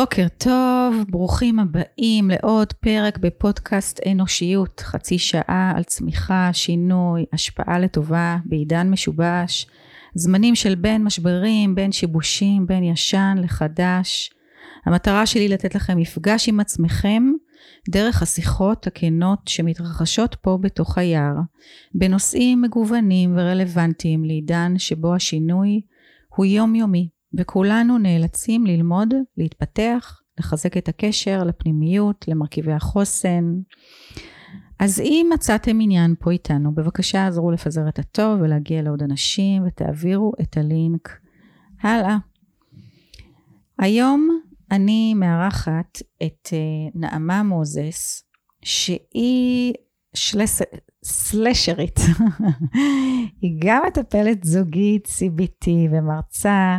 בוקר טוב, ברוכים הבאים לעוד פרק בפודקאסט אנושיות, חצי שעה על צמיחה, שינוי, השפעה לטובה בעידן משובש, זמנים של בין משברים, בין שיבושים, בין ישן לחדש. המטרה שלי לתת לכם מפגש עם עצמכם דרך השיחות הכנות שמתרחשות פה בתוך היער, בנושאים מגוונים ורלוונטיים לעידן שבו השינוי הוא יומיומי. וכולנו נאלצים ללמוד, להתפתח, לחזק את הקשר לפנימיות, למרכיבי החוסן. אז אם מצאתם עניין פה איתנו, בבקשה עזרו לפזר את הטוב ולהגיע לעוד אנשים ותעבירו את הלינק הלאה. היום אני מארחת את אה, נעמה מוזס, שהיא שלס... סלשרית. היא גם מטפלת זוגית, CBT ומרצה,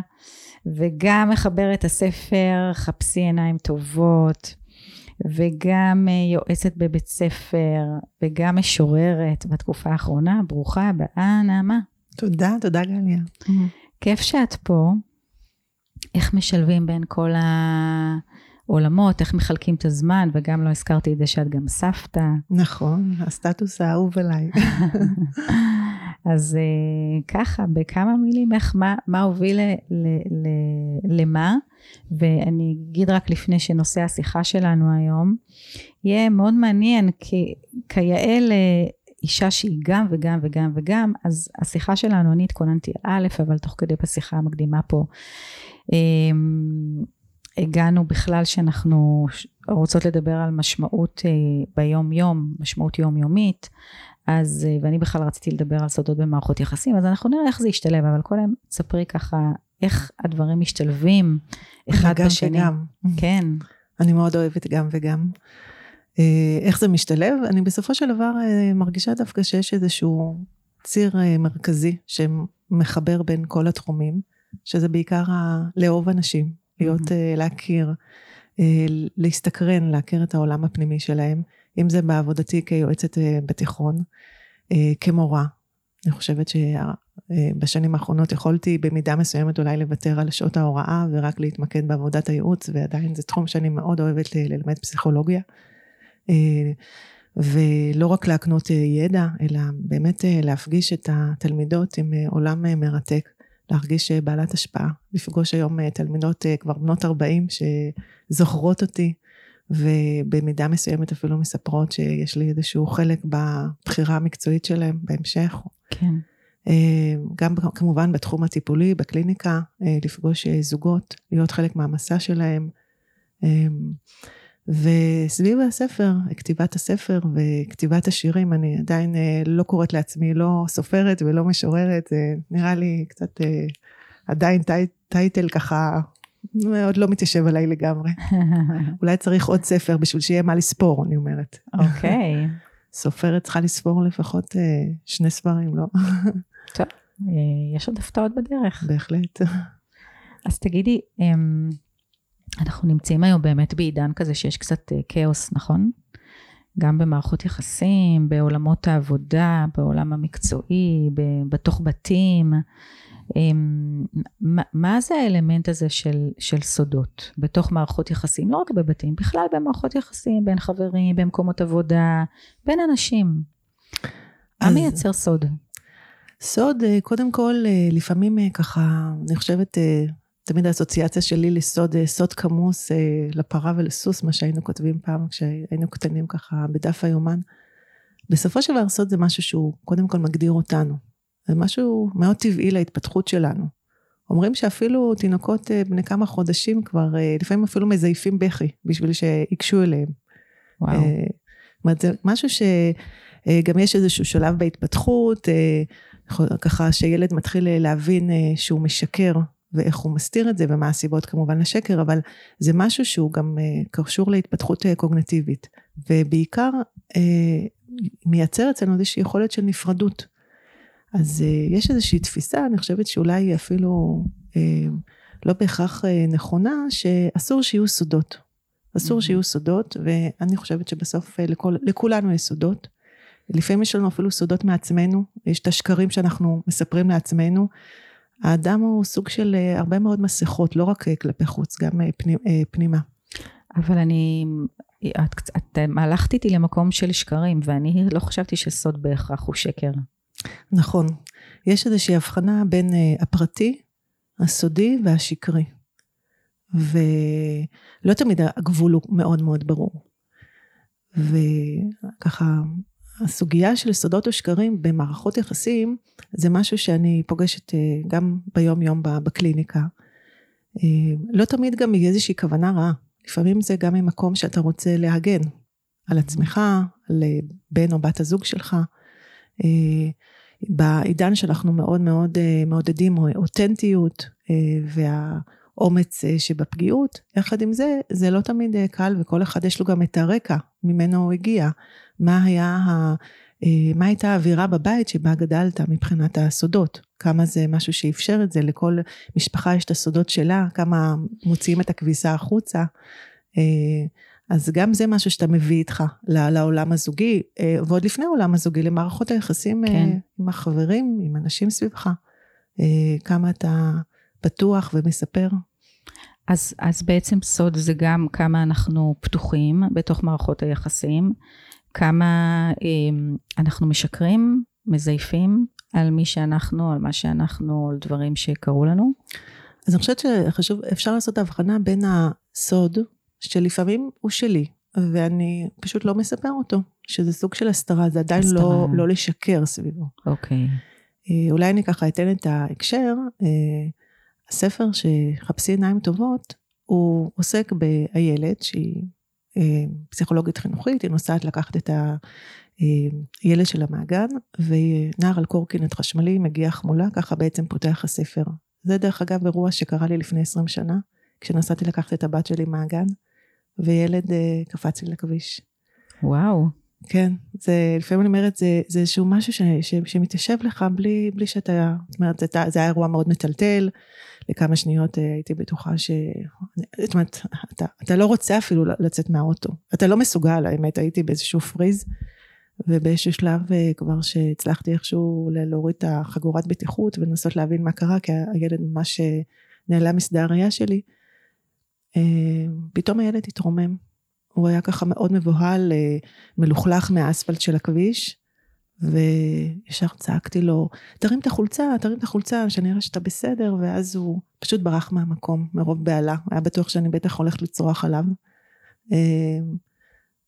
וגם מחברת הספר חפשי עיניים טובות, וגם אה, יועצת בבית ספר, וגם משוררת בתקופה האחרונה. ברוכה הבאה, נעמה. תודה, תודה גליה. כיף שאת פה. איך משלבים בין כל העולמות, איך מחלקים את הזמן, וגם לא הזכרתי את זה שאת גם סבתא. נכון, הסטטוס האהוב עליי. אז uh, ככה, בכמה מילים, איך, מה, מה הוביל ל, ל, ל, למה, ואני אגיד רק לפני שנושא השיחה שלנו היום, יהיה מאוד מעניין, כי כיאה לאישה שהיא גם וגם וגם וגם, אז השיחה שלנו, אני התכוננתי א', אבל תוך כדי בשיחה המקדימה פה, um, הגענו בכלל שאנחנו רוצות לדבר על משמעות uh, ביום יום, משמעות יומיומית, אז, אה, ואני בכלל רציתי לדבר על סודות במערכות יחסים, אז אנחנו נראה איך זה ישתלב, אבל קודם ספרי ככה איך הדברים משתלבים אחד גם בשני. וגם. כן. אני מאוד אוהבת גם וגם. אה, איך זה משתלב? אני בסופו של דבר אה, מרגישה דווקא שיש איזשהו ציר מרכזי שמחבר בין כל התחומים, שזה בעיקר לאהוב אנשים, להיות, mm-hmm. להכיר, להסתקרן, להכיר את העולם הפנימי שלהם. אם זה בעבודתי כיועצת אה, בתיכון, אה, כמורה. אני חושבת שבשנים האחרונות יכולתי במידה מסוימת אולי לוותר על שעות ההוראה ורק להתמקד בעבודת הייעוץ, ועדיין זה תחום שאני מאוד אוהבת ללמד פסיכולוגיה. אה, ולא רק להקנות ידע, אלא באמת להפגיש את התלמידות עם עולם מרתק, להרגיש בעלת השפעה, לפגוש היום תלמידות כבר בנות 40 שזוכרות אותי, ובמידה מסוימת אפילו מספרות שיש לי איזשהו חלק בבחירה המקצועית שלהם בהמשך. כן. אה, גם כמובן בתחום הטיפולי, בקליניקה, אה, לפגוש אה, זוגות, להיות חלק מהמסע שלהם. וסביב הספר, כתיבת הספר וכתיבת השירים, אני עדיין לא קוראת לעצמי לא סופרת ולא משוררת, נראה לי קצת עדיין טייטל ככה עוד לא מתיישב עליי לגמרי. אולי צריך עוד ספר בשביל שיהיה מה לספור, אני אומרת. אוקיי. סופרת צריכה לספור לפחות אה, שני ספרים, לא? טוב, אה, יש עוד הפתעות בדרך. בהחלט. אז תגידי, אמ, אנחנו נמצאים היום באמת בעידן כזה שיש קצת אה, כאוס, נכון? גם במערכות יחסים, בעולמות העבודה, בעולם המקצועי, בתוך בתים. אמ, מה זה האלמנט הזה של, של סודות בתוך מערכות יחסים, לא רק בבתים, בכלל במערכות יחסים, בין חברים, במקומות עבודה, בין אנשים. מה מייצר סוד? סוד, אה, קודם כל, אה, לפעמים ככה, אני חושבת, תמיד האסוציאציה שלי לסוד, סוד כמוס לפרה ולסוס, מה שהיינו כותבים פעם כשהיינו קטנים ככה בדף היומן. בסופו של דבר סוד זה משהו שהוא קודם כל מגדיר אותנו. זה משהו מאוד טבעי להתפתחות שלנו. אומרים שאפילו תינוקות אה, בני כמה חודשים כבר, אה, לפעמים אפילו מזייפים בכי בשביל שייגשו אליהם. וואו. אה, זאת אומרת, זה משהו שגם יש איזשהו שלב בהתפתחות, ככה שילד מתחיל להבין שהוא משקר ואיך הוא מסתיר את זה ומה הסיבות כמובן לשקר, אבל זה משהו שהוא גם קשור להתפתחות קוגנטיבית, ובעיקר מייצר אצלנו איזושהי יכולת של נפרדות. אז יש איזושהי תפיסה, אני חושבת שאולי היא אפילו לא בהכרח נכונה, שאסור שיהיו סודות. אסור mm-hmm. שיהיו סודות, ואני חושבת שבסוף לכל, לכולנו יש סודות. לפעמים יש לנו אפילו סודות מעצמנו, יש את השקרים שאנחנו מספרים לעצמנו. האדם הוא סוג של אה, הרבה מאוד מסכות, לא רק אה, כלפי חוץ, גם פנימה. פנימה. אבל אני, את, את, את הלכת איתי למקום של שקרים, ואני לא חשבתי שסוד בהכרח הוא שקר. נכון. יש איזושהי הבחנה בין הפרטי, הסודי והשקרי. ולא תמיד הגבול הוא מאוד מאוד ברור. וככה, הסוגיה של סודות או שקרים במערכות יחסים, זה משהו שאני פוגשת אה, גם ביום יום בקליניקה. אה, לא תמיד גם מאיזושהי כוונה רעה. לפעמים זה גם ממקום שאתה רוצה להגן על עצמך, על בן או בת הזוג שלך. אה, בעידן שאנחנו מאוד מאוד מעודדים אותנטיות וה... אומץ אה, שבפגיעות, יחד עם זה, זה לא תמיד אה, קל וכל אחד יש לו גם את הרקע ממנו הוא הגיע. מה היה, ה, אה, מה הייתה האווירה בבית שבה גדלת מבחינת הסודות? כמה זה משהו שאפשר את זה, לכל משפחה יש את הסודות שלה, כמה מוציאים את הכביסה החוצה. אז גם זה משהו שאתה מביא איתך לעולם הזוגי, ועוד לפני העולם הזוגי, למערכות היחסים כן. עם החברים, עם אנשים סביבך. כמה אתה פתוח ומספר. אז, אז בעצם סוד זה גם כמה אנחנו פתוחים בתוך מערכות היחסים, כמה אה, אנחנו משקרים, מזייפים על מי שאנחנו, על מה שאנחנו, על דברים שקרו לנו. אז אני חושבת שחשוב, אפשר לעשות הבחנה בין הסוד, שלפעמים הוא שלי, ואני פשוט לא מספר אותו, שזה סוג של הסתרה, זה עדיין לא, לא לשקר סביבו. אוקיי. אה, אולי אני ככה אתן את ההקשר. אה, הספר שחפשי עיניים טובות, הוא עוסק באיילת שהיא אה, פסיכולוגית חינוכית, היא נוסעת לקחת את הילד אה, שלה מהגן, ונער על קורקינט חשמלי מגיע חמולה, ככה בעצם פותח הספר. זה דרך אגב אירוע שקרה לי לפני 20 שנה, כשנסעתי לקחת את הבת שלי מהגן, וילד אה, קפץ לי לכביש. וואו. כן, זה, לפעמים אני אומרת, זה, זה איזשהו משהו ש, ש, שמתיישב לך בלי, בלי שאתה, זאת אומרת, זה, זה היה אירוע מאוד מטלטל, לכמה שניות אה, הייתי בטוחה ש... זאת אומרת, אתה, אתה לא רוצה אפילו לצאת מהאוטו, אתה לא מסוגל, האמת, הייתי באיזשהו פריז, ובאיזשהו שלב אה, כבר שהצלחתי איכשהו להוריד את החגורת בטיחות ולנסות להבין מה קרה, כי הילד ממש אה, נעלם משדה הראייה שלי, פתאום הילד התרומם. הוא היה ככה מאוד מבוהל, מלוכלך מהאספלט של הכביש, וישר צעקתי לו, תרים את החולצה, תרים את החולצה, שאני אראה שאתה בסדר, ואז הוא פשוט ברח מהמקום, מרוב בהלה, היה בטוח שאני בטח הולכת לצרוח עליו. אמ,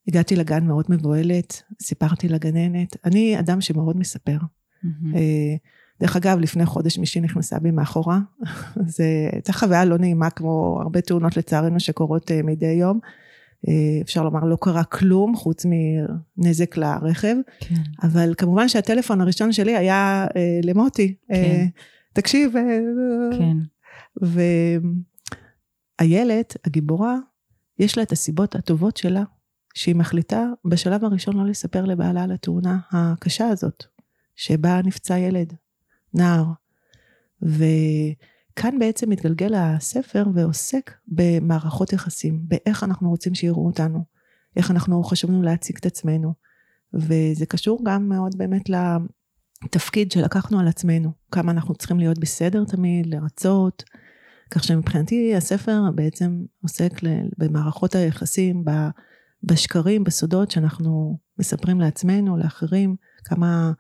הגעתי לגן מאוד מבוהלת, סיפרתי לגננת, אני אדם שמאוד מספר. Mm-hmm. דרך אגב, לפני חודש מישהי נכנסה בי מאחורה, זו הייתה חוויה לא נעימה כמו הרבה תאונות לצערנו שקורות אה, מדי יום. אה, אפשר לומר לא קרה כלום חוץ מנזק לרכב, כן. אבל כמובן שהטלפון הראשון שלי היה אה, למוטי, אה, כן. תקשיב, כן. ואיילת, הגיבורה, יש לה את הסיבות הטובות שלה, שהיא מחליטה בשלב הראשון לא לספר לבעלה על התאונה הקשה הזאת, שבה נפצע ילד, נער. ו... כאן בעצם מתגלגל הספר ועוסק במערכות יחסים, באיך אנחנו רוצים שיראו אותנו, איך אנחנו חשבנו להציג את עצמנו. וזה קשור גם מאוד באמת לתפקיד שלקחנו על עצמנו, כמה אנחנו צריכים להיות בסדר תמיד, לרצות. כך שמבחינתי הספר בעצם עוסק במערכות היחסים, בשקרים, בסודות שאנחנו מספרים לעצמנו, לאחרים, כמה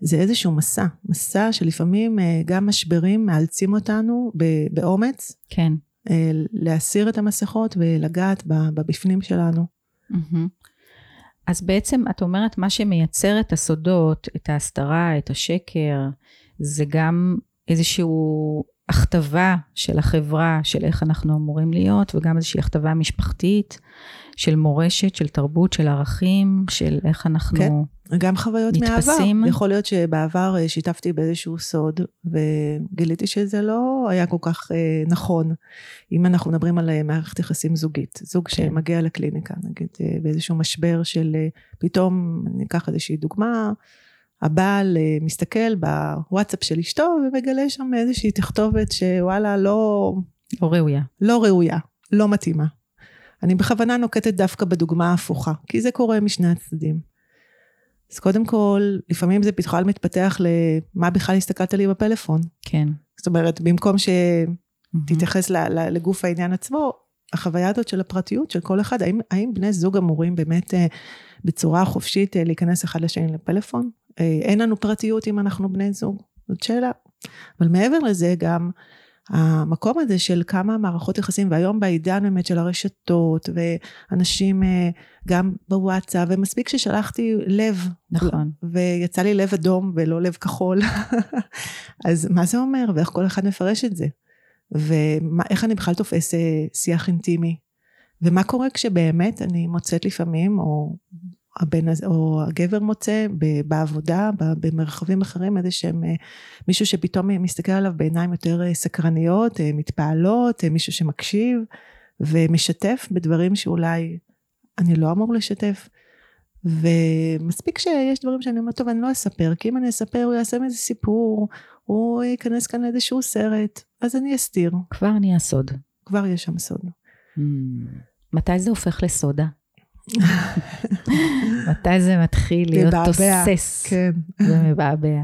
זה איזשהו מסע, מסע שלפעמים אה, גם משברים מאלצים אותנו באומץ. כן. אה, להסיר את המסכות ולגעת בבפנים שלנו. אז בעצם את אומרת מה שמייצר את הסודות, את ההסתרה, את השקר, זה גם איזשהו הכתבה של החברה, של איך אנחנו אמורים להיות, וגם איזושהי הכתבה משפחתית, של מורשת, של תרבות, של ערכים, של איך אנחנו כן. גם חוויות נתפסים. מהעבר. יכול להיות שבעבר אה, שיתפתי באיזשהו סוד, וגיליתי שזה לא היה כל כך אה, נכון. אם אנחנו מדברים על אה, מערכת יחסים זוגית, זוג כן. שמגיע לקליניקה, נגיד אה, באיזשהו משבר של אה, פתאום, ניקח איזושהי דוגמה, הבעל מסתכל בוואטסאפ של אשתו ומגלה שם איזושהי תכתובת שוואלה לא... לא ראויה. לא ראויה, לא מתאימה. אני בכוונה נוקטת דווקא בדוגמה ההפוכה, כי זה קורה משני הצדדים. אז קודם כל, לפעמים זה בכלל מתפתח למה בכלל הסתכלת לי בפלאפון. כן. זאת אומרת, במקום שתתייחס ל- לגוף העניין עצמו, החוויה הזאת של הפרטיות של כל אחד, האם, האם בני זוג אמורים באמת אה, בצורה חופשית אה, להיכנס אחד לשני לפלאפון? אה, אין לנו פרטיות אם אנחנו בני זוג? זאת שאלה. אבל מעבר לזה גם, המקום הזה של כמה מערכות יחסים, והיום בעידן באמת של הרשתות, ואנשים אה, גם בוואטסאפ, ומספיק ששלחתי לב. נכון. ויצא לי לב אדום ולא לב כחול. אז מה זה אומר, ואיך כל אחד מפרש את זה? ואיך אני בכלל תופס אה, שיח אינטימי? ומה קורה כשבאמת אני מוצאת לפעמים, או הבן הזה, או הגבר מוצא בעבודה, במרחבים אחרים, איזה שהם, אה, מישהו שפתאום מסתכל עליו בעיניים יותר אה, סקרניות, אה, מתפעלות, מישהו שמקשיב ומשתף בדברים שאולי אני לא אמור לשתף. ומספיק שיש דברים שאני אומרת, טוב, אני לא אספר, כי אם אני אספר, הוא יעשה מזה סיפור, הוא ייכנס כאן לאיזשהו סרט, אז אני אסתיר. כבר נהיה סוד. כבר יש שם סוד. Hmm. מתי זה הופך לסודה? מתי זה מתחיל להיות תוסס כן. ומבעבע?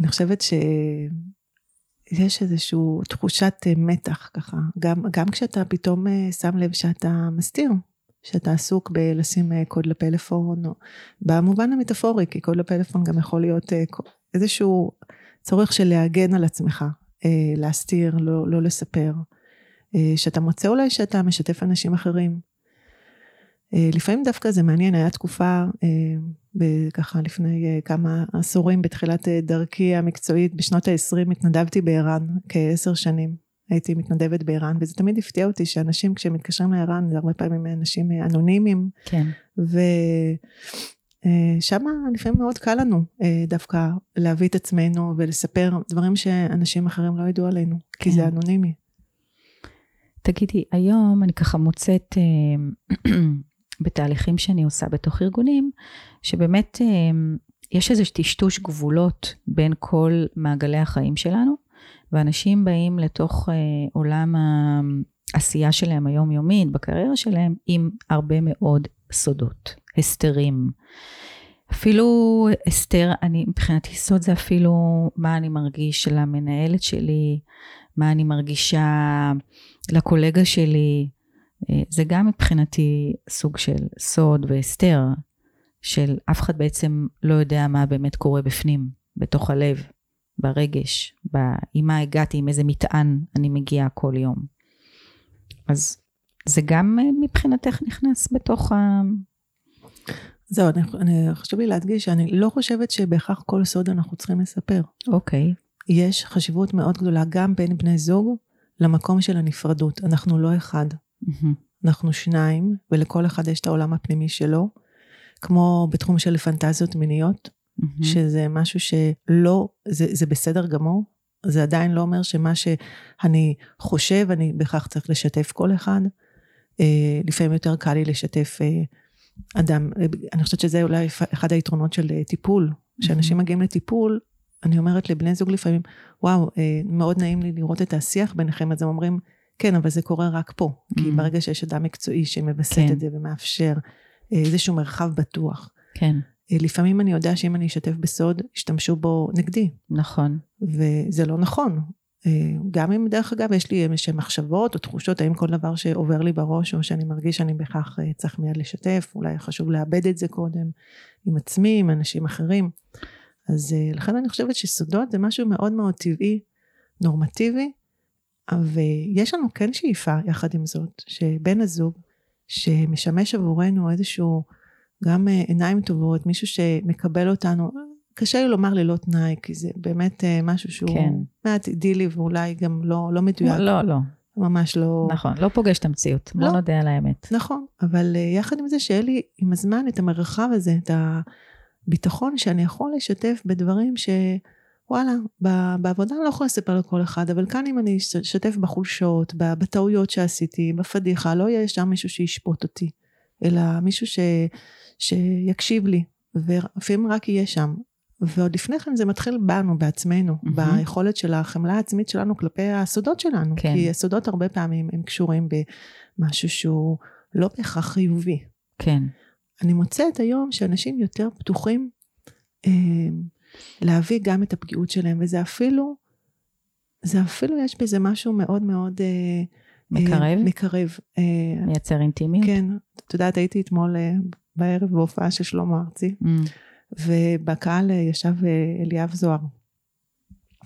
אני חושבת שיש איזושהי תחושת אה, מתח ככה, גם, גם כשאתה פתאום אה, שם לב שאתה מסתיר, שאתה עסוק בלשים אה, קוד לפלאפון, או במובן המטאפורי, כי קוד לפלאפון גם יכול להיות איזשהו צורך של להגן על עצמך, להסתיר, לא, לא לספר. שאתה מוצא אולי שאתה משתף אנשים אחרים. אה, לפעמים דווקא זה מעניין, היה תקופה אה, ככה לפני אה, כמה עשורים בתחילת דרכי המקצועית, בשנות ה-20 התנדבתי בער"ן כעשר שנים. הייתי מתנדבת בער"ן, וזה תמיד הפתיע אותי שאנשים כשמתקשרים לער"ן, זה הרבה פעמים אנשים אנונימיים. כן. ושם לפעמים מאוד קל לנו דווקא להביא את עצמנו ולספר דברים שאנשים אחרים לא ידעו עלינו, כן. כי זה כן. אנונימי. תגידי, היום אני ככה מוצאת בתהליכים שאני עושה בתוך ארגונים, שבאמת אה, יש איזה טשטוש גבולות בין כל מעגלי החיים שלנו, ואנשים באים לתוך אה, עולם העשייה שלהם היומיומית, בקריירה שלהם, עם הרבה מאוד סודות, הסתרים. אפילו הסתר, אני מבחינתי סוד זה אפילו מה אני מרגיש למנהלת שלי, מה אני מרגישה לקולגה שלי, זה גם מבחינתי סוג של סוד והסתר, של אף אחד בעצם לא יודע מה באמת קורה בפנים, בתוך הלב, ברגש, ב... עם מה הגעתי, עם איזה מטען אני מגיעה כל יום. אז זה גם אה, מבחינתך נכנס בתוך ה... זהו, אני, אני, חשוב לי להדגיש שאני לא חושבת שבהכרח כל סוד אנחנו צריכים לספר. אוקיי. Okay. יש חשיבות מאוד גדולה גם בין בני זוג למקום של הנפרדות. אנחנו לא אחד. Mm-hmm. אנחנו שניים, ולכל אחד יש את העולם הפנימי שלו, כמו בתחום של פנטזיות מיניות, mm-hmm. שזה משהו שלא, זה, זה בסדר גמור, זה עדיין לא אומר שמה שאני חושב, אני בהכרח צריך לשתף כל אחד. אה, לפעמים יותר קל לי לשתף אה, אדם, אה, אני חושבת שזה אולי אחד היתרונות של אה, טיפול, כשאנשים mm-hmm. מגיעים לטיפול, אני אומרת לבני זוג לפעמים, וואו, אה, מאוד נעים לי לראות את השיח ביניכם, אז הם אומרים, כן, אבל זה קורה רק פה. Mm-hmm. כי ברגע שיש אדם מקצועי שמווסת כן. את זה ומאפשר אה, איזשהו מרחב בטוח. כן. אה, לפעמים אני יודע שאם אני אשתף בסוד, ישתמשו בו נגדי. נכון. וזה לא נכון. אה, גם אם דרך אגב יש לי איזשהם מחשבות או תחושות, האם כל דבר שעובר לי בראש או שאני מרגיש שאני בהכרח צריך מיד לשתף, אולי חשוב לאבד את זה קודם עם עצמי, עם אנשים אחרים. אז לכן אני חושבת שסודות זה משהו מאוד מאוד טבעי, נורמטיבי, ויש לנו כן שאיפה יחד עם זאת, שבן הזוג שמשמש עבורנו איזשהו גם אה, עיניים טובות, מישהו שמקבל אותנו, קשה לי לומר ללא תנאי, כי זה באמת אה, משהו שהוא כן. מעט אידילי ואולי גם לא, לא מדויק. לא, לא. ממש לא... נכון, לא פוגש את המציאות, בוא לא. נודה על האמת. נכון, אבל אה, יחד עם זה שיהיה לי עם הזמן את המרחב הזה, את הביטחון שאני יכול לשתף בדברים ש... וואלה, בעבודה אני לא יכולה לספר לכל אחד, אבל כאן אם אני אשתף בחולשות, בטעויות שעשיתי, בפדיחה, לא יהיה שם מישהו שישפוט אותי, אלא מישהו ש, שיקשיב לי, ולפעמים רק יהיה שם. ועוד לפני כן זה מתחיל בנו, בעצמנו, mm-hmm. ביכולת של החמלה העצמית שלנו כלפי הסודות שלנו. כן. כי הסודות הרבה פעמים הם קשורים במשהו שהוא לא בהכרח חיובי. כן. אני מוצאת היום שאנשים יותר פתוחים, אה, להביא גם את הפגיעות שלהם, וזה אפילו זה אפילו יש בזה משהו מאוד מאוד... אה, מקרב? אה, מקרב. אה, מייצר אינטימיות? כן. את יודעת, הייתי אתמול אה, בערב בהופעה של שלמה ארצי, Mm, ובקהל אה, ישב אה, אליאב זוהר.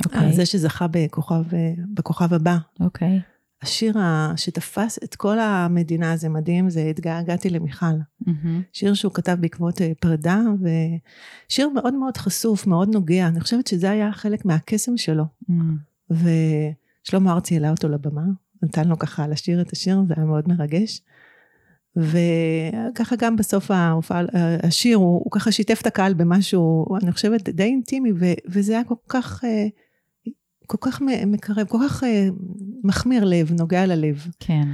אוקיי. זה שזכה בכוכב, אה, בכוכב הבא. אוקיי. השיר שתפס את כל המדינה, זה מדהים, זה התגעגעתי למיכל. מהמם. שיר שהוא כתב בעקבות אה, פרידה, ושיר מאוד מאוד חשוף, מאוד נוגע. אני חושבת שזה היה חלק מהקסם שלו. אמ, ושלמה ארצי העלה אותו לבמה, נתן לו ככה לשיר את השיר, זה היה מאוד מרגש. וככה גם בסוף ההופעה, השיר, הוא, הוא ככה שיתף את הקהל במשהו, אני חושבת, די אינטימי, ו, וזה היה כל כך, אה, כל כך מקרב, כל כך אה, מחמיר לב, נוגע ללב. כן.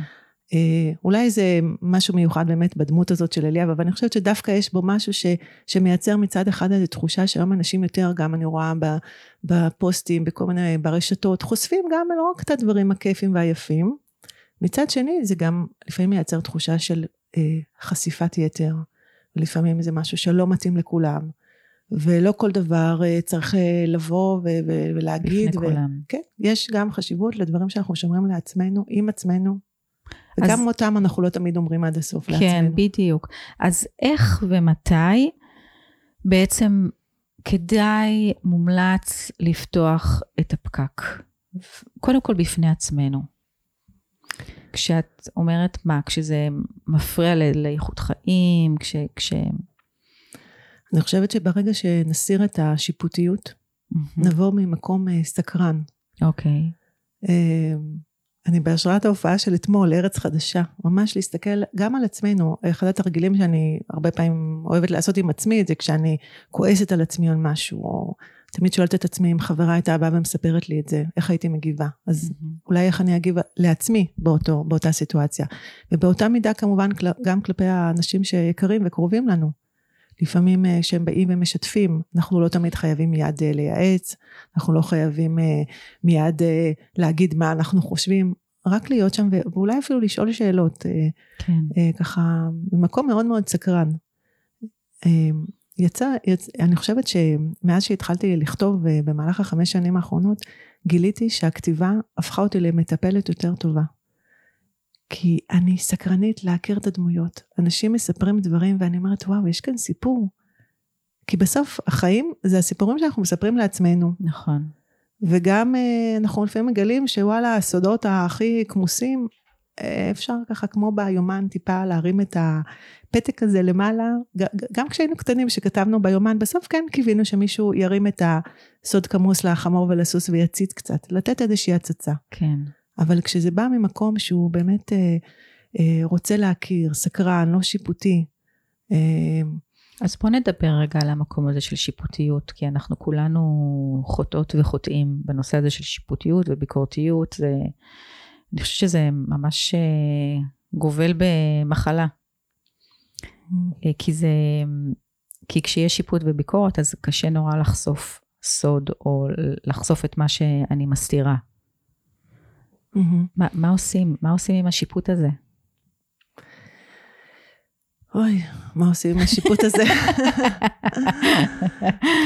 אה, אולי זה משהו מיוחד באמת בדמות הזאת של אליאב, אבל אני חושבת שדווקא יש בו משהו ש, שמייצר מצד אחד איזו תחושה שהיום אנשים יותר, גם אני רואה בפוסטים, בכל מיני, ברשתות, חושפים גם לא רק את הדברים הכיפים והיפים, מצד שני זה גם לפעמים מייצר תחושה של אה, חשיפת יתר, ולפעמים זה משהו שלא מתאים לכולם, ולא כל דבר אה, צריך אה, לבוא ו- ו- ולהגיד. לפני כולם. כן, יש גם חשיבות לדברים שאנחנו שומרים לעצמנו, עם עצמנו, אז- וגם אותם אנחנו לא תמיד אומרים עד הסוף כן, לעצמנו. בדיוק. אז איך ומתי בעצם כדאי, מומלץ לפתוח את הפקק? קודם כל בפני עצמנו. כשאת אומרת מה, כשזה מפריע לאיכות חיים, כש... כש... אני חושבת שברגע שנסיר את השיפוטיות, נבוא ממקום אה, סקרן. אוקיי. אה, אני בהשראת ההופעה של אתמול, ארץ חדשה, ממש להסתכל גם על עצמנו. אחד התרגילים שאני הרבה פעמים אוהבת לעשות עם עצמי, זה כשאני כועסת על עצמי על משהו, או תמיד שואלת את עצמי אם חברה הייתה באה ומספרת לי את זה, איך הייתי מגיבה. אז מהמם. אולי איך אני אגיב לעצמי באותו, באותה סיטואציה. ובאותה מידה כמובן גם כלפי האנשים שיקרים וקרובים לנו. לפעמים אה, כשהם באים ומשתפים, אנחנו לא תמיד חייבים מיד אה, לייעץ, אנחנו לא חייבים אה, מיד להגיד מה אנחנו חושבים, רק להיות שם ואולי אפילו לשאול שאלות, כן. ככה ממקום מאוד מאוד סקרן. יצא, יצא, אני חושבת שמאז שהתחלתי לכתוב במהלך החמש שנים האחרונות, גיליתי שהכתיבה הפכה אותי למטפלת יותר טובה. כי אני סקרנית להכיר את הדמויות. אנשים מספרים דברים ואני אומרת, וואו, יש כאן סיפור. כי בסוף החיים זה הסיפורים שאנחנו מספרים לעצמנו. נכון. וגם אה, אנחנו לפעמים מגלים שוואלה, הסודות הכי כמוסים, אה, אפשר ככה כמו ביומן טיפה להרים את הפתק הזה למעלה. גם כשהיינו קטנים, שכתבנו ביומן, בסוף כן קיווינו שמישהו ירים את הסוד כמוס לחמור ולסוס ויציץ קצת, לתת איזושהי הצצה. כן. אבל כשזה בא ממקום שהוא באמת אה, אה, רוצה להכיר, סקרן, לא שיפוטי, אה, אז בוא נדבר רגע על המקום הזה של שיפוטיות, כי אנחנו כולנו חוטאות וחוטאים בנושא הזה של שיפוטיות וביקורתיות. זה, אני חושבת שזה ממש אה, גובל במחלה, אה, כי זה, כי כשיש שיפוט וביקורת אז קשה נורא לחשוף סוד או לחשוף את מה שאני מסתירה. מהמם. מה, מה עושים? מה עושים עם השיפוט הזה? אוי, מה עושים עם השיפוט הזה?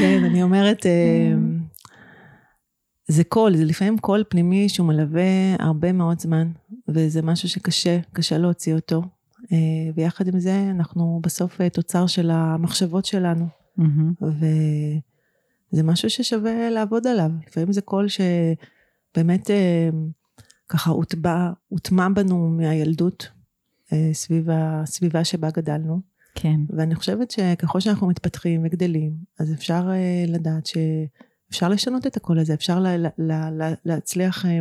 כן, אני אומרת, אה, זה קול, זה לפעמים קול פנימי שהוא מלווה הרבה מאוד זמן, וזה משהו שקשה, קשה להוציא אותו. אה, ויחד עם זה, אנחנו בסוף אה, תוצר של המחשבות שלנו, מהמם. וזה משהו ששווה לעבוד עליו. לפעמים זה קול שבאמת ככה הוטבע, הוטמע בנו מהילדות, אה, סביב הסביבה שבה גדלנו. כן, ואני חושבת שככל שאנחנו מתפתחים וגדלים, אז אפשר אה, לדעת שאפשר לשנות את הקול הזה, אפשר לה, לה, לה, להצליח אה,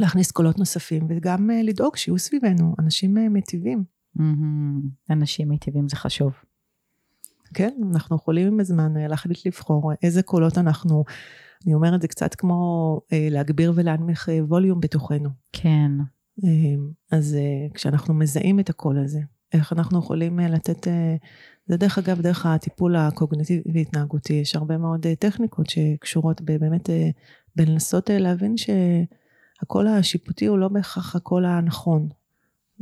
להכניס קולות נוספים, וגם לדאוג שיהיו סביבנו אנשים מיטיבים. מהמם. אנשים מיטיבים זה חשוב. כן, אנחנו יכולים עם הזמן להחליט לבחור איזה קולות אנחנו, אני אומרת, זה קצת כמו אה, להגביר ולהנמיך אה, ווליום בתוכנו. כן, אה, אז אה, כשאנחנו מזהים את הקול הזה, איך אנחנו יכולים אה, לתת, אה, זה דרך אגב, דרך הטיפול הקוגניטיבי-התנהגותי, יש הרבה מאוד אה, טכניקות שקשורות ב- באמת אה, בלנסות אה, להבין שהקול השיפוטי הוא לא בהכרח הקול הנכון,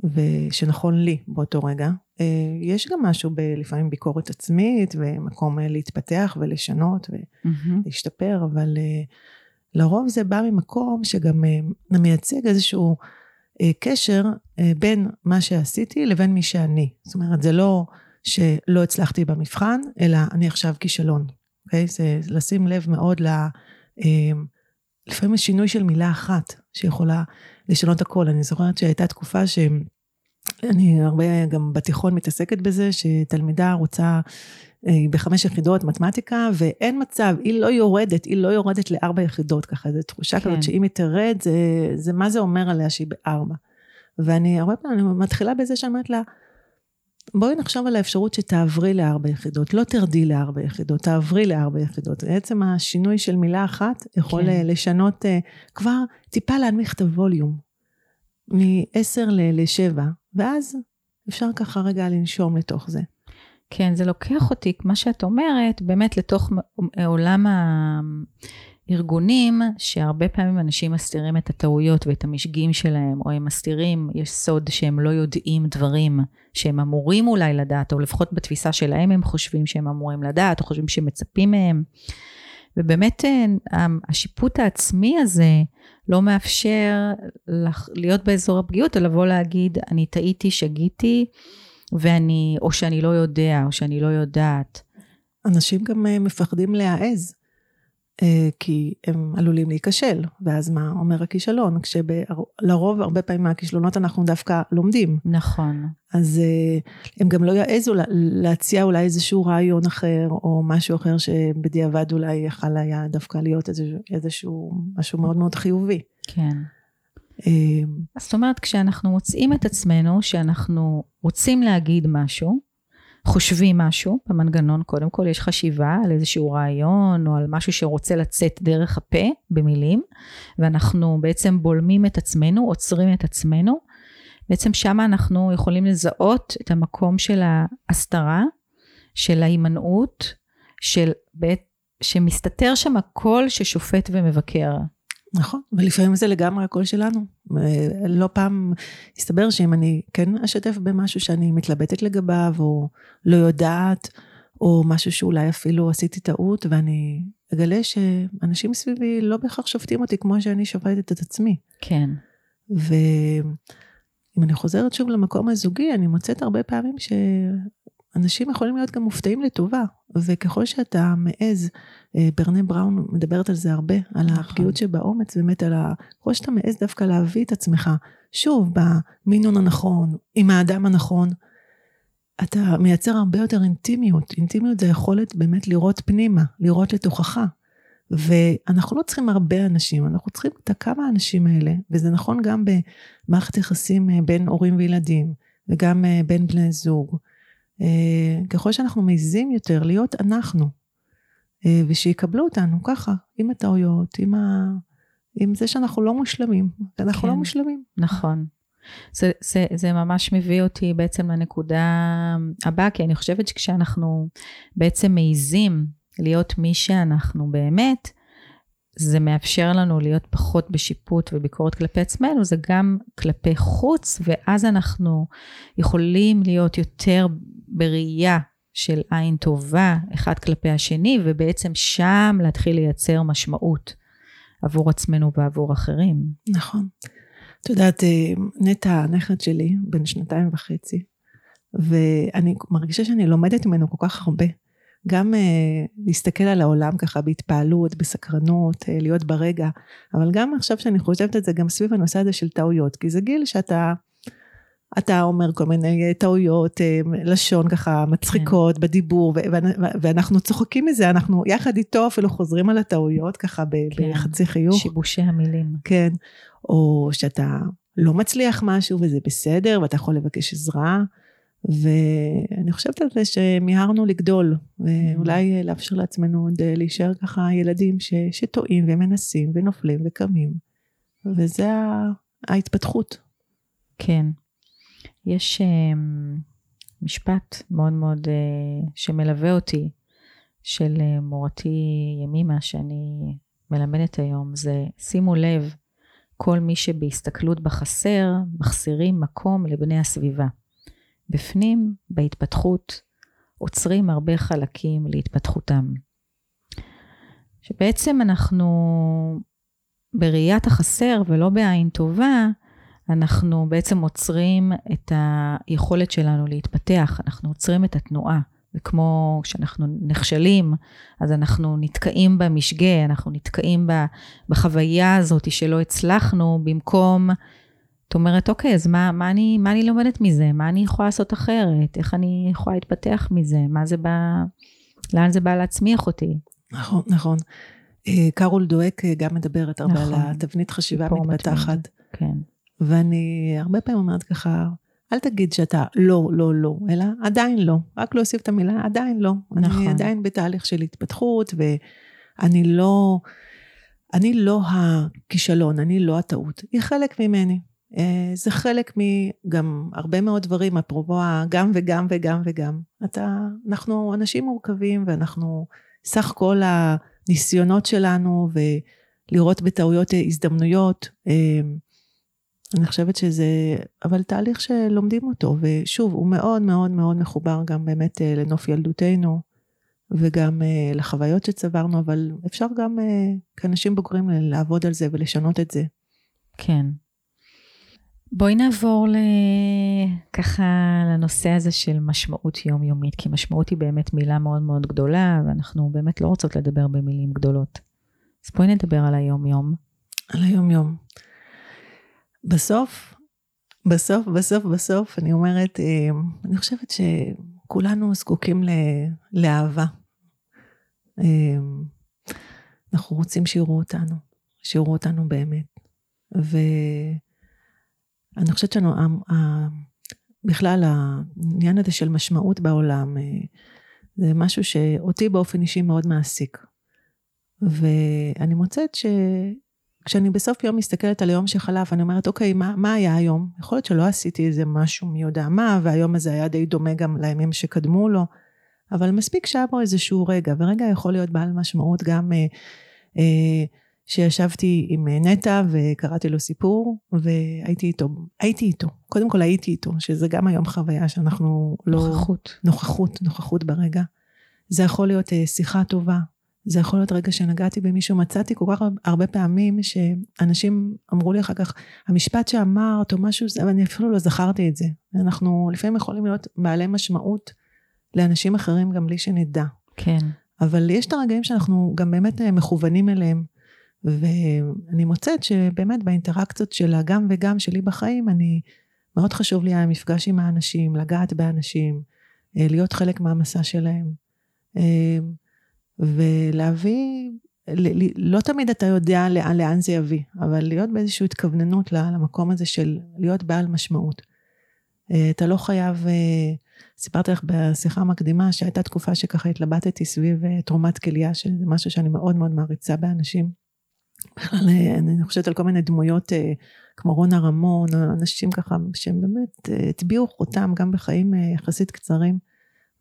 ושנכון לי באותו רגע. אה, יש גם משהו ב- לפעמים ביקורת עצמית, ומקום אה, להתפתח ולשנות. ולהשתפר, אבל אה, לרוב זה בא ממקום שגם מייצג איזשהו קשר בין מה שעשיתי לבין מי שאני. זאת אומרת, זה לא שלא הצלחתי במבחן, אלא אני עכשיו כישלון. אוקיי? זה לשים לב מאוד ל... לפעמים שינוי של מילה אחת שיכולה לשנות הכל. אני זוכרת שהייתה תקופה ש... אני הרבה גם בתיכון מתעסקת בזה, שתלמידה רוצה אה, בחמש יחידות מתמטיקה, ואין מצב, היא לא יורדת, היא לא יורדת לארבע יחידות, ככה, זו תחושה כן. כזאת שאם היא תרד, זה, זה מה זה אומר עליה שהיא בארבע. ואני הרבה פעמים מתחילה בזה שאני אומרת לה, בואי נחשוב על האפשרות שתעברי לארבע יחידות, לא תרדי לארבע יחידות, תעברי לארבע יחידות. בעצם השינוי של מילה אחת יכול כן. לשנות, אה, כבר טיפה להנמיך את הווליום, מ-10 ל-7, ואז אפשר ככה רגע לנשום לתוך זה. כן, זה לוקח אותי, מה שאת אומרת, באמת לתוך עולם הארגונים, שהרבה פעמים אנשים מסתירים את הטעויות ואת המשגים שלהם, או הם מסתירים, יש סוד שהם לא יודעים דברים שהם אמורים אולי לדעת, או לפחות בתפיסה שלהם הם חושבים שהם אמורים לדעת, או חושבים שמצפים מהם. ובאמת אה, השיפוט העצמי הזה לא מאפשר להיות באזור הפגיעות, או לבוא להגיד, אני טעיתי, שגיתי, ואני, או שאני לא יודע, או שאני לא יודעת. אנשים גם אה, מפחדים להעז, כי הם עלולים להיכשל, ואז מה אומר הכישלון? כשלרוב, הרבה פעמים מהכישלונות אנחנו דווקא לומדים. נכון. אז אה, הם גם לא יעזו להציע אולי איזשהו רעיון אחר, או משהו אחר שבדיעבד אולי יכל היה דווקא להיות איזשהו, איזשהו משהו מאוד מאוד חיובי. כן. אז זאת אומרת, כשאנחנו מוצאים את עצמנו שאנחנו רוצים להגיד משהו, חושבים משהו במנגנון, קודם כל יש חשיבה על איזשהו רעיון או על משהו שרוצה לצאת דרך הפה במילים, ואנחנו בעצם בולמים את עצמנו, עוצרים את עצמנו. בעצם שם אנחנו יכולים לזהות את המקום של ההסתרה, של ההימנעות, של, שמסתתר שם הקול ששופט ומבקר. נכון, ולפעמים זה לגמרי הקול שלנו. לא פעם הסתבר שאם אני כן אשתף במשהו שאני מתלבטת לגביו, או לא יודעת, או משהו שאולי אפילו עשיתי טעות, ואני אגלה שאנשים סביבי לא בהכרח שופטים אותי כמו שאני שופטת את עצמי. כן. ואם אני חוזרת שוב למקום הזוגי, אני מוצאת הרבה פעמים אנשים יכולים להיות גם מופתעים לטובה, וככל שאתה מעז, אה, ברנה בראון מדברת על זה הרבה, על נכון. הפגיעות שבאומץ, באמת על ה... ככל שאתה מעז דווקא להביא את עצמך, שוב, במינון הנכון, עם האדם הנכון, אתה מייצר הרבה יותר אינטימיות. אינטימיות זה היכולת באמת לראות פנימה, לראות לתוכך. ואנחנו לא צריכים הרבה אנשים, אנחנו צריכים את הכמה האנשים האלה, וזה נכון גם במערכת יחסים אה, בין הורים וילדים, וגם אה, בין בני זוג. אה, ככל שאנחנו מעיזים יותר להיות אנחנו, אה, ושיקבלו אותנו ככה, עם הטעויות, עם, ה... עם זה שאנחנו לא מושלמים, אנחנו לא כן, לא מושלמים. נכון. זה, זה, זה ממש מביא אותי בעצם לנקודה הבאה, כי אני חושבת שכשאנחנו בעצם מעיזים להיות מי שאנחנו באמת, זה מאפשר לנו להיות פחות בשיפוט וביקורת כלפי עצמנו, זה גם כלפי חוץ, ואז אנחנו יכולים להיות יותר בראייה של עין טובה אחד כלפי השני, ובעצם שם להתחיל לייצר משמעות עבור עצמנו ועבור אחרים. נכון. את יודעת, אה, נטע, הנכד שלי, בן שנתיים וחצי, ואני מרגישה שאני לומדת ממנו כל כך הרבה. גם uh, להסתכל על העולם ככה בהתפעלות, בסקרנות, uh, להיות ברגע, אבל גם עכשיו שאני חושבת את זה, גם סביב הנושא הזה של טעויות, כי זה גיל שאתה אתה אומר כל מיני טעויות, אה, לשון ככה מצחיקות כן. בדיבור, ואנחנו צוחקים מזה, אנחנו יחד איתו אפילו חוזרים על הטעויות ככה כן. בחצי חיוך. שיבושי המילים. כן, או שאתה לא מצליח משהו וזה בסדר, ואתה יכול לבקש עזרה. ואני חושבת על זה שמיהרנו לגדול, ואולי לאפשר לעצמנו עוד אה, להישאר ככה ילדים ש, שטועים ומנסים ונופלים וקמים, וזה ההתפתחות. כן. יש אמ, משפט מאוד מאוד אה, שמלווה אותי, של אה, מורתי ימימה, שאני מלמדת היום, זה שימו לב, כל מי שבהסתכלות בחסר, מחסירים מקום לבני הסביבה. בפנים, בהתפתחות, עוצרים הרבה חלקים להתפתחותם. שבעצם אנחנו בראיית החסר ולא בעין טובה, אנחנו בעצם עוצרים את היכולת שלנו להתפתח, אנחנו עוצרים את התנועה. וכמו כשאנחנו נכשלים, אז אנחנו נתקעים במשגה, אנחנו נתקעים בחוויה הזאת שלא הצלחנו, במקום, את אומרת, אוקיי, אז מה, מה, אני, מה אני לומדת מזה? מה אני יכולה לעשות אחרת? איך אני יכולה להתפתח מזה? מה זה בא, לאן זה בא להצמיח אותי? נכון, נכון. אה, קארול דואק אה, גם מדברת הרבה נכון. על התבנית חשיבה מתפתחת. כן. ואני הרבה פעמים אומרת ככה, אל תגיד שאתה לא, לא, לא, אלא עדיין לא. רק להוסיף את המילה עדיין לא. נכון. אני עדיין בתהליך של התפתחות, ואני לא, אני לא הכישלון, אני לא הטעות. היא חלק ממני. אה, זה חלק מגם הרבה מאוד דברים, אפרופו גם וגם וגם וגם. אתה, אנחנו אנשים מורכבים, ואנחנו סך כל הניסיונות שלנו, ולראות בטעויות הזדמנויות. אני חושבת שזה, אבל תהליך שלומדים אותו, ושוב, הוא מאוד מאוד מאוד מחובר גם באמת אה, לנוף ילדותנו, וגם אה, לחוויות שצברנו, אבל אפשר גם אה, כאנשים בוגרים לעבוד על זה ולשנות את זה. כן. בואי נעבור ל... ככה לנושא הזה של משמעות יומיומית, כי משמעות היא באמת מילה מאוד מאוד גדולה, ואנחנו באמת לא רוצות לדבר במילים גדולות. אז בואי נדבר על היום-יום. על היום-יום. בסוף, בסוף, בסוף, בסוף, אני אומרת, אה, אני חושבת שכולנו זקוקים לאהבה. אה, אנחנו רוצים שיראו אותנו, שיראו אותנו באמת. ואני חושבת שאנו, בכלל העניין הזה של משמעות בעולם, אה, זה משהו שאותי באופן אישי מאוד מעסיק. ואני מוצאת ש... כשאני בסוף יום מסתכלת על היום שחלף, אני אומרת, אוקיי, מה, מה היה היום? יכול להיות שלא עשיתי איזה משהו מי יודע מה, והיום הזה היה די דומה גם לימים שקדמו לו, אבל מספיק שהיה בו איזשהו רגע, ורגע יכול להיות בעל משמעות גם אה, אה, שישבתי עם אה, נטע וקראתי לו סיפור, והייתי איתו, הייתי איתו, קודם כל הייתי איתו, שזה גם היום חוויה שאנחנו לא... נוכחות. נוכחות, נוכחות ברגע. זה יכול להיות אה, שיחה טובה, זה יכול להיות רגע שנגעתי במישהו, מצאתי כל כך הרבה פעמים שאנשים אמרו לי אחר כך, המשפט שאמרת או משהו, ואני אפילו לא זכרתי את זה. אנחנו לפעמים יכולים להיות בעלי משמעות לאנשים אחרים גם בלי שנדע. כן. אבל יש את הרגעים שאנחנו גם באמת אה, מכוונים אליהם. ואני מוצאת שבאמת באינטראקציות של הגם וגם שלי בחיים, אני, מאוד חשוב לי המפגש עם האנשים, לגעת באנשים, אה, להיות חלק מהמסע שלהם. ולהביא, לא תמיד אתה יודע לאן, לאן זה יביא, אבל להיות באיזושהי התכווננות למקום הזה של להיות בעל משמעות. אה, אתה לא חייב, אה, סיפרתי לך בשיחה המקדימה שהייתה תקופה שככה התלבטתי סביב אה, תרומת כליה, שזה משהו שאני מאוד מאוד מעריצה באנשים. בכלל, אני חושבת על כל מיני דמויות כמו רונה רמון, אנשים ככה שהם באמת הטביעו חותם גם בחיים יחסית קצרים.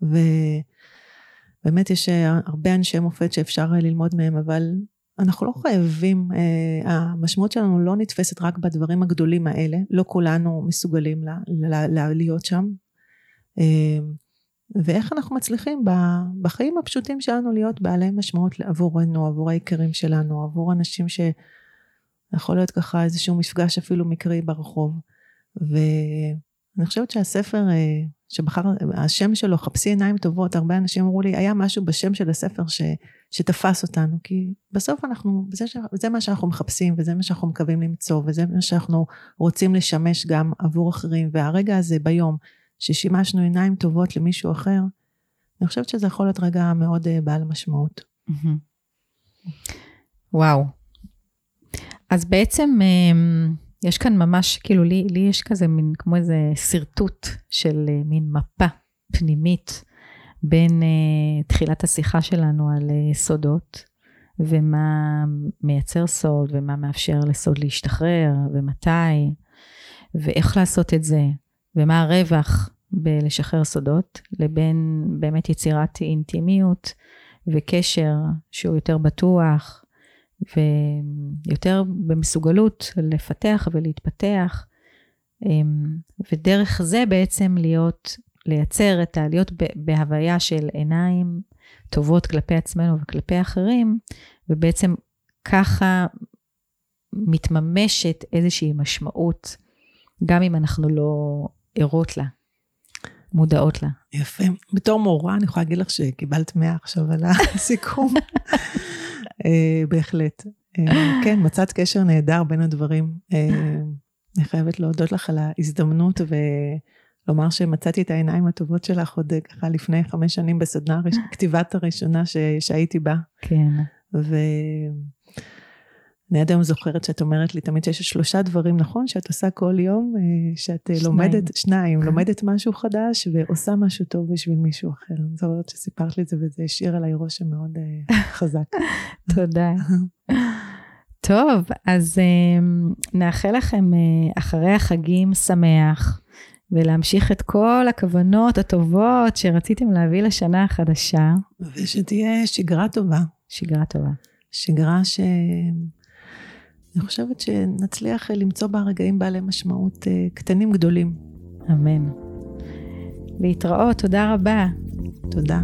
ו... באמת יש אה, הרבה אנשי מופת שאפשר אה, ללמוד מהם, אבל אנחנו לא חייבים, אה, המשמעות שלנו לא נתפסת רק בדברים הגדולים האלה, לא כולנו מסוגלים לה, לה, לה, להיות שם. ואיך אנחנו מצליחים בחיים הפשוטים שלנו להיות בעלי משמעות עבורנו, עבור היקירים שלנו, עבור אנשים שיכול להיות ככה איזשהו מפגש אפילו מקרי ברחוב. ואני חושבת שהספר שבחר, השם שלו, חפשי עיניים טובות, הרבה אנשים אמרו לי, היה משהו בשם של הספר ש, שתפס אותנו, כי בסוף אנחנו, זה, זה מה שאנחנו מחפשים, וזה מה שאנחנו מקווים למצוא, וזה מה שאנחנו רוצים לשמש גם עבור אחרים, והרגע הזה ביום, ששימשנו עיניים טובות למישהו אחר, אני חושבת שזה יכול להיות רגע מאוד uh, בעל משמעות. וואו. אז בעצם, um... יש כאן ממש, כאילו לי, לי יש כזה מין, כמו איזה שרטוט של uh, מין מפה פנימית בין uh, תחילת השיחה שלנו על uh, סודות, ומה מייצר סוד, ומה מאפשר לסוד להשתחרר, ומתי, ואיך לעשות את זה, ומה הרווח בלשחרר סודות, לבין באמת יצירת אינטימיות וקשר שהוא יותר בטוח, ויותר במסוגלות לפתח ולהתפתח, אמ, ודרך זה בעצם להיות, לייצר את ה... להיות בהוויה של עיניים טובות כלפי עצמנו וכלפי אחרים, ובעצם ככה מתממשת איזושהי משמעות, גם אם אנחנו לא ערות לה, מודעות לה. יפה. בתור מורה, אני יכולה להגיד לך שקיבלת 100 עכשיו על הסיכום. אה, בהחלט. אה, כן, מצאת קשר נהדר בין הדברים. אה, אני חייבת להודות לך על ההזדמנות ולומר שמצאתי את העיניים הטובות שלך עוד ככה לפני חמש שנים בסדנה כתיבת הראשונה שהייתי בה. כן. אני עד היום זוכרת שאת אומרת לי תמיד שיש שלושה דברים, נכון? שאת עושה כל יום, אה, שאת אה, שניים. לומדת, שניים, לומדת משהו חדש ועושה משהו טוב בשביל מישהו אחר. אני זוכרת שסיפרת לי את זה וזה השאיר עליי רושם מאוד אה, חזק. תודה. טוב, אז נאחל לכם אחרי החגים שמח, ולהמשיך את כל הכוונות הטובות שרציתם להביא לשנה החדשה. ושתהיה שגרה טובה. שגרה טובה. שגרה ש... אני חושבת שנצליח למצוא בה רגעים בעלי משמעות אה, קטנים גדולים. אמן. להתראות, תודה רבה. תודה.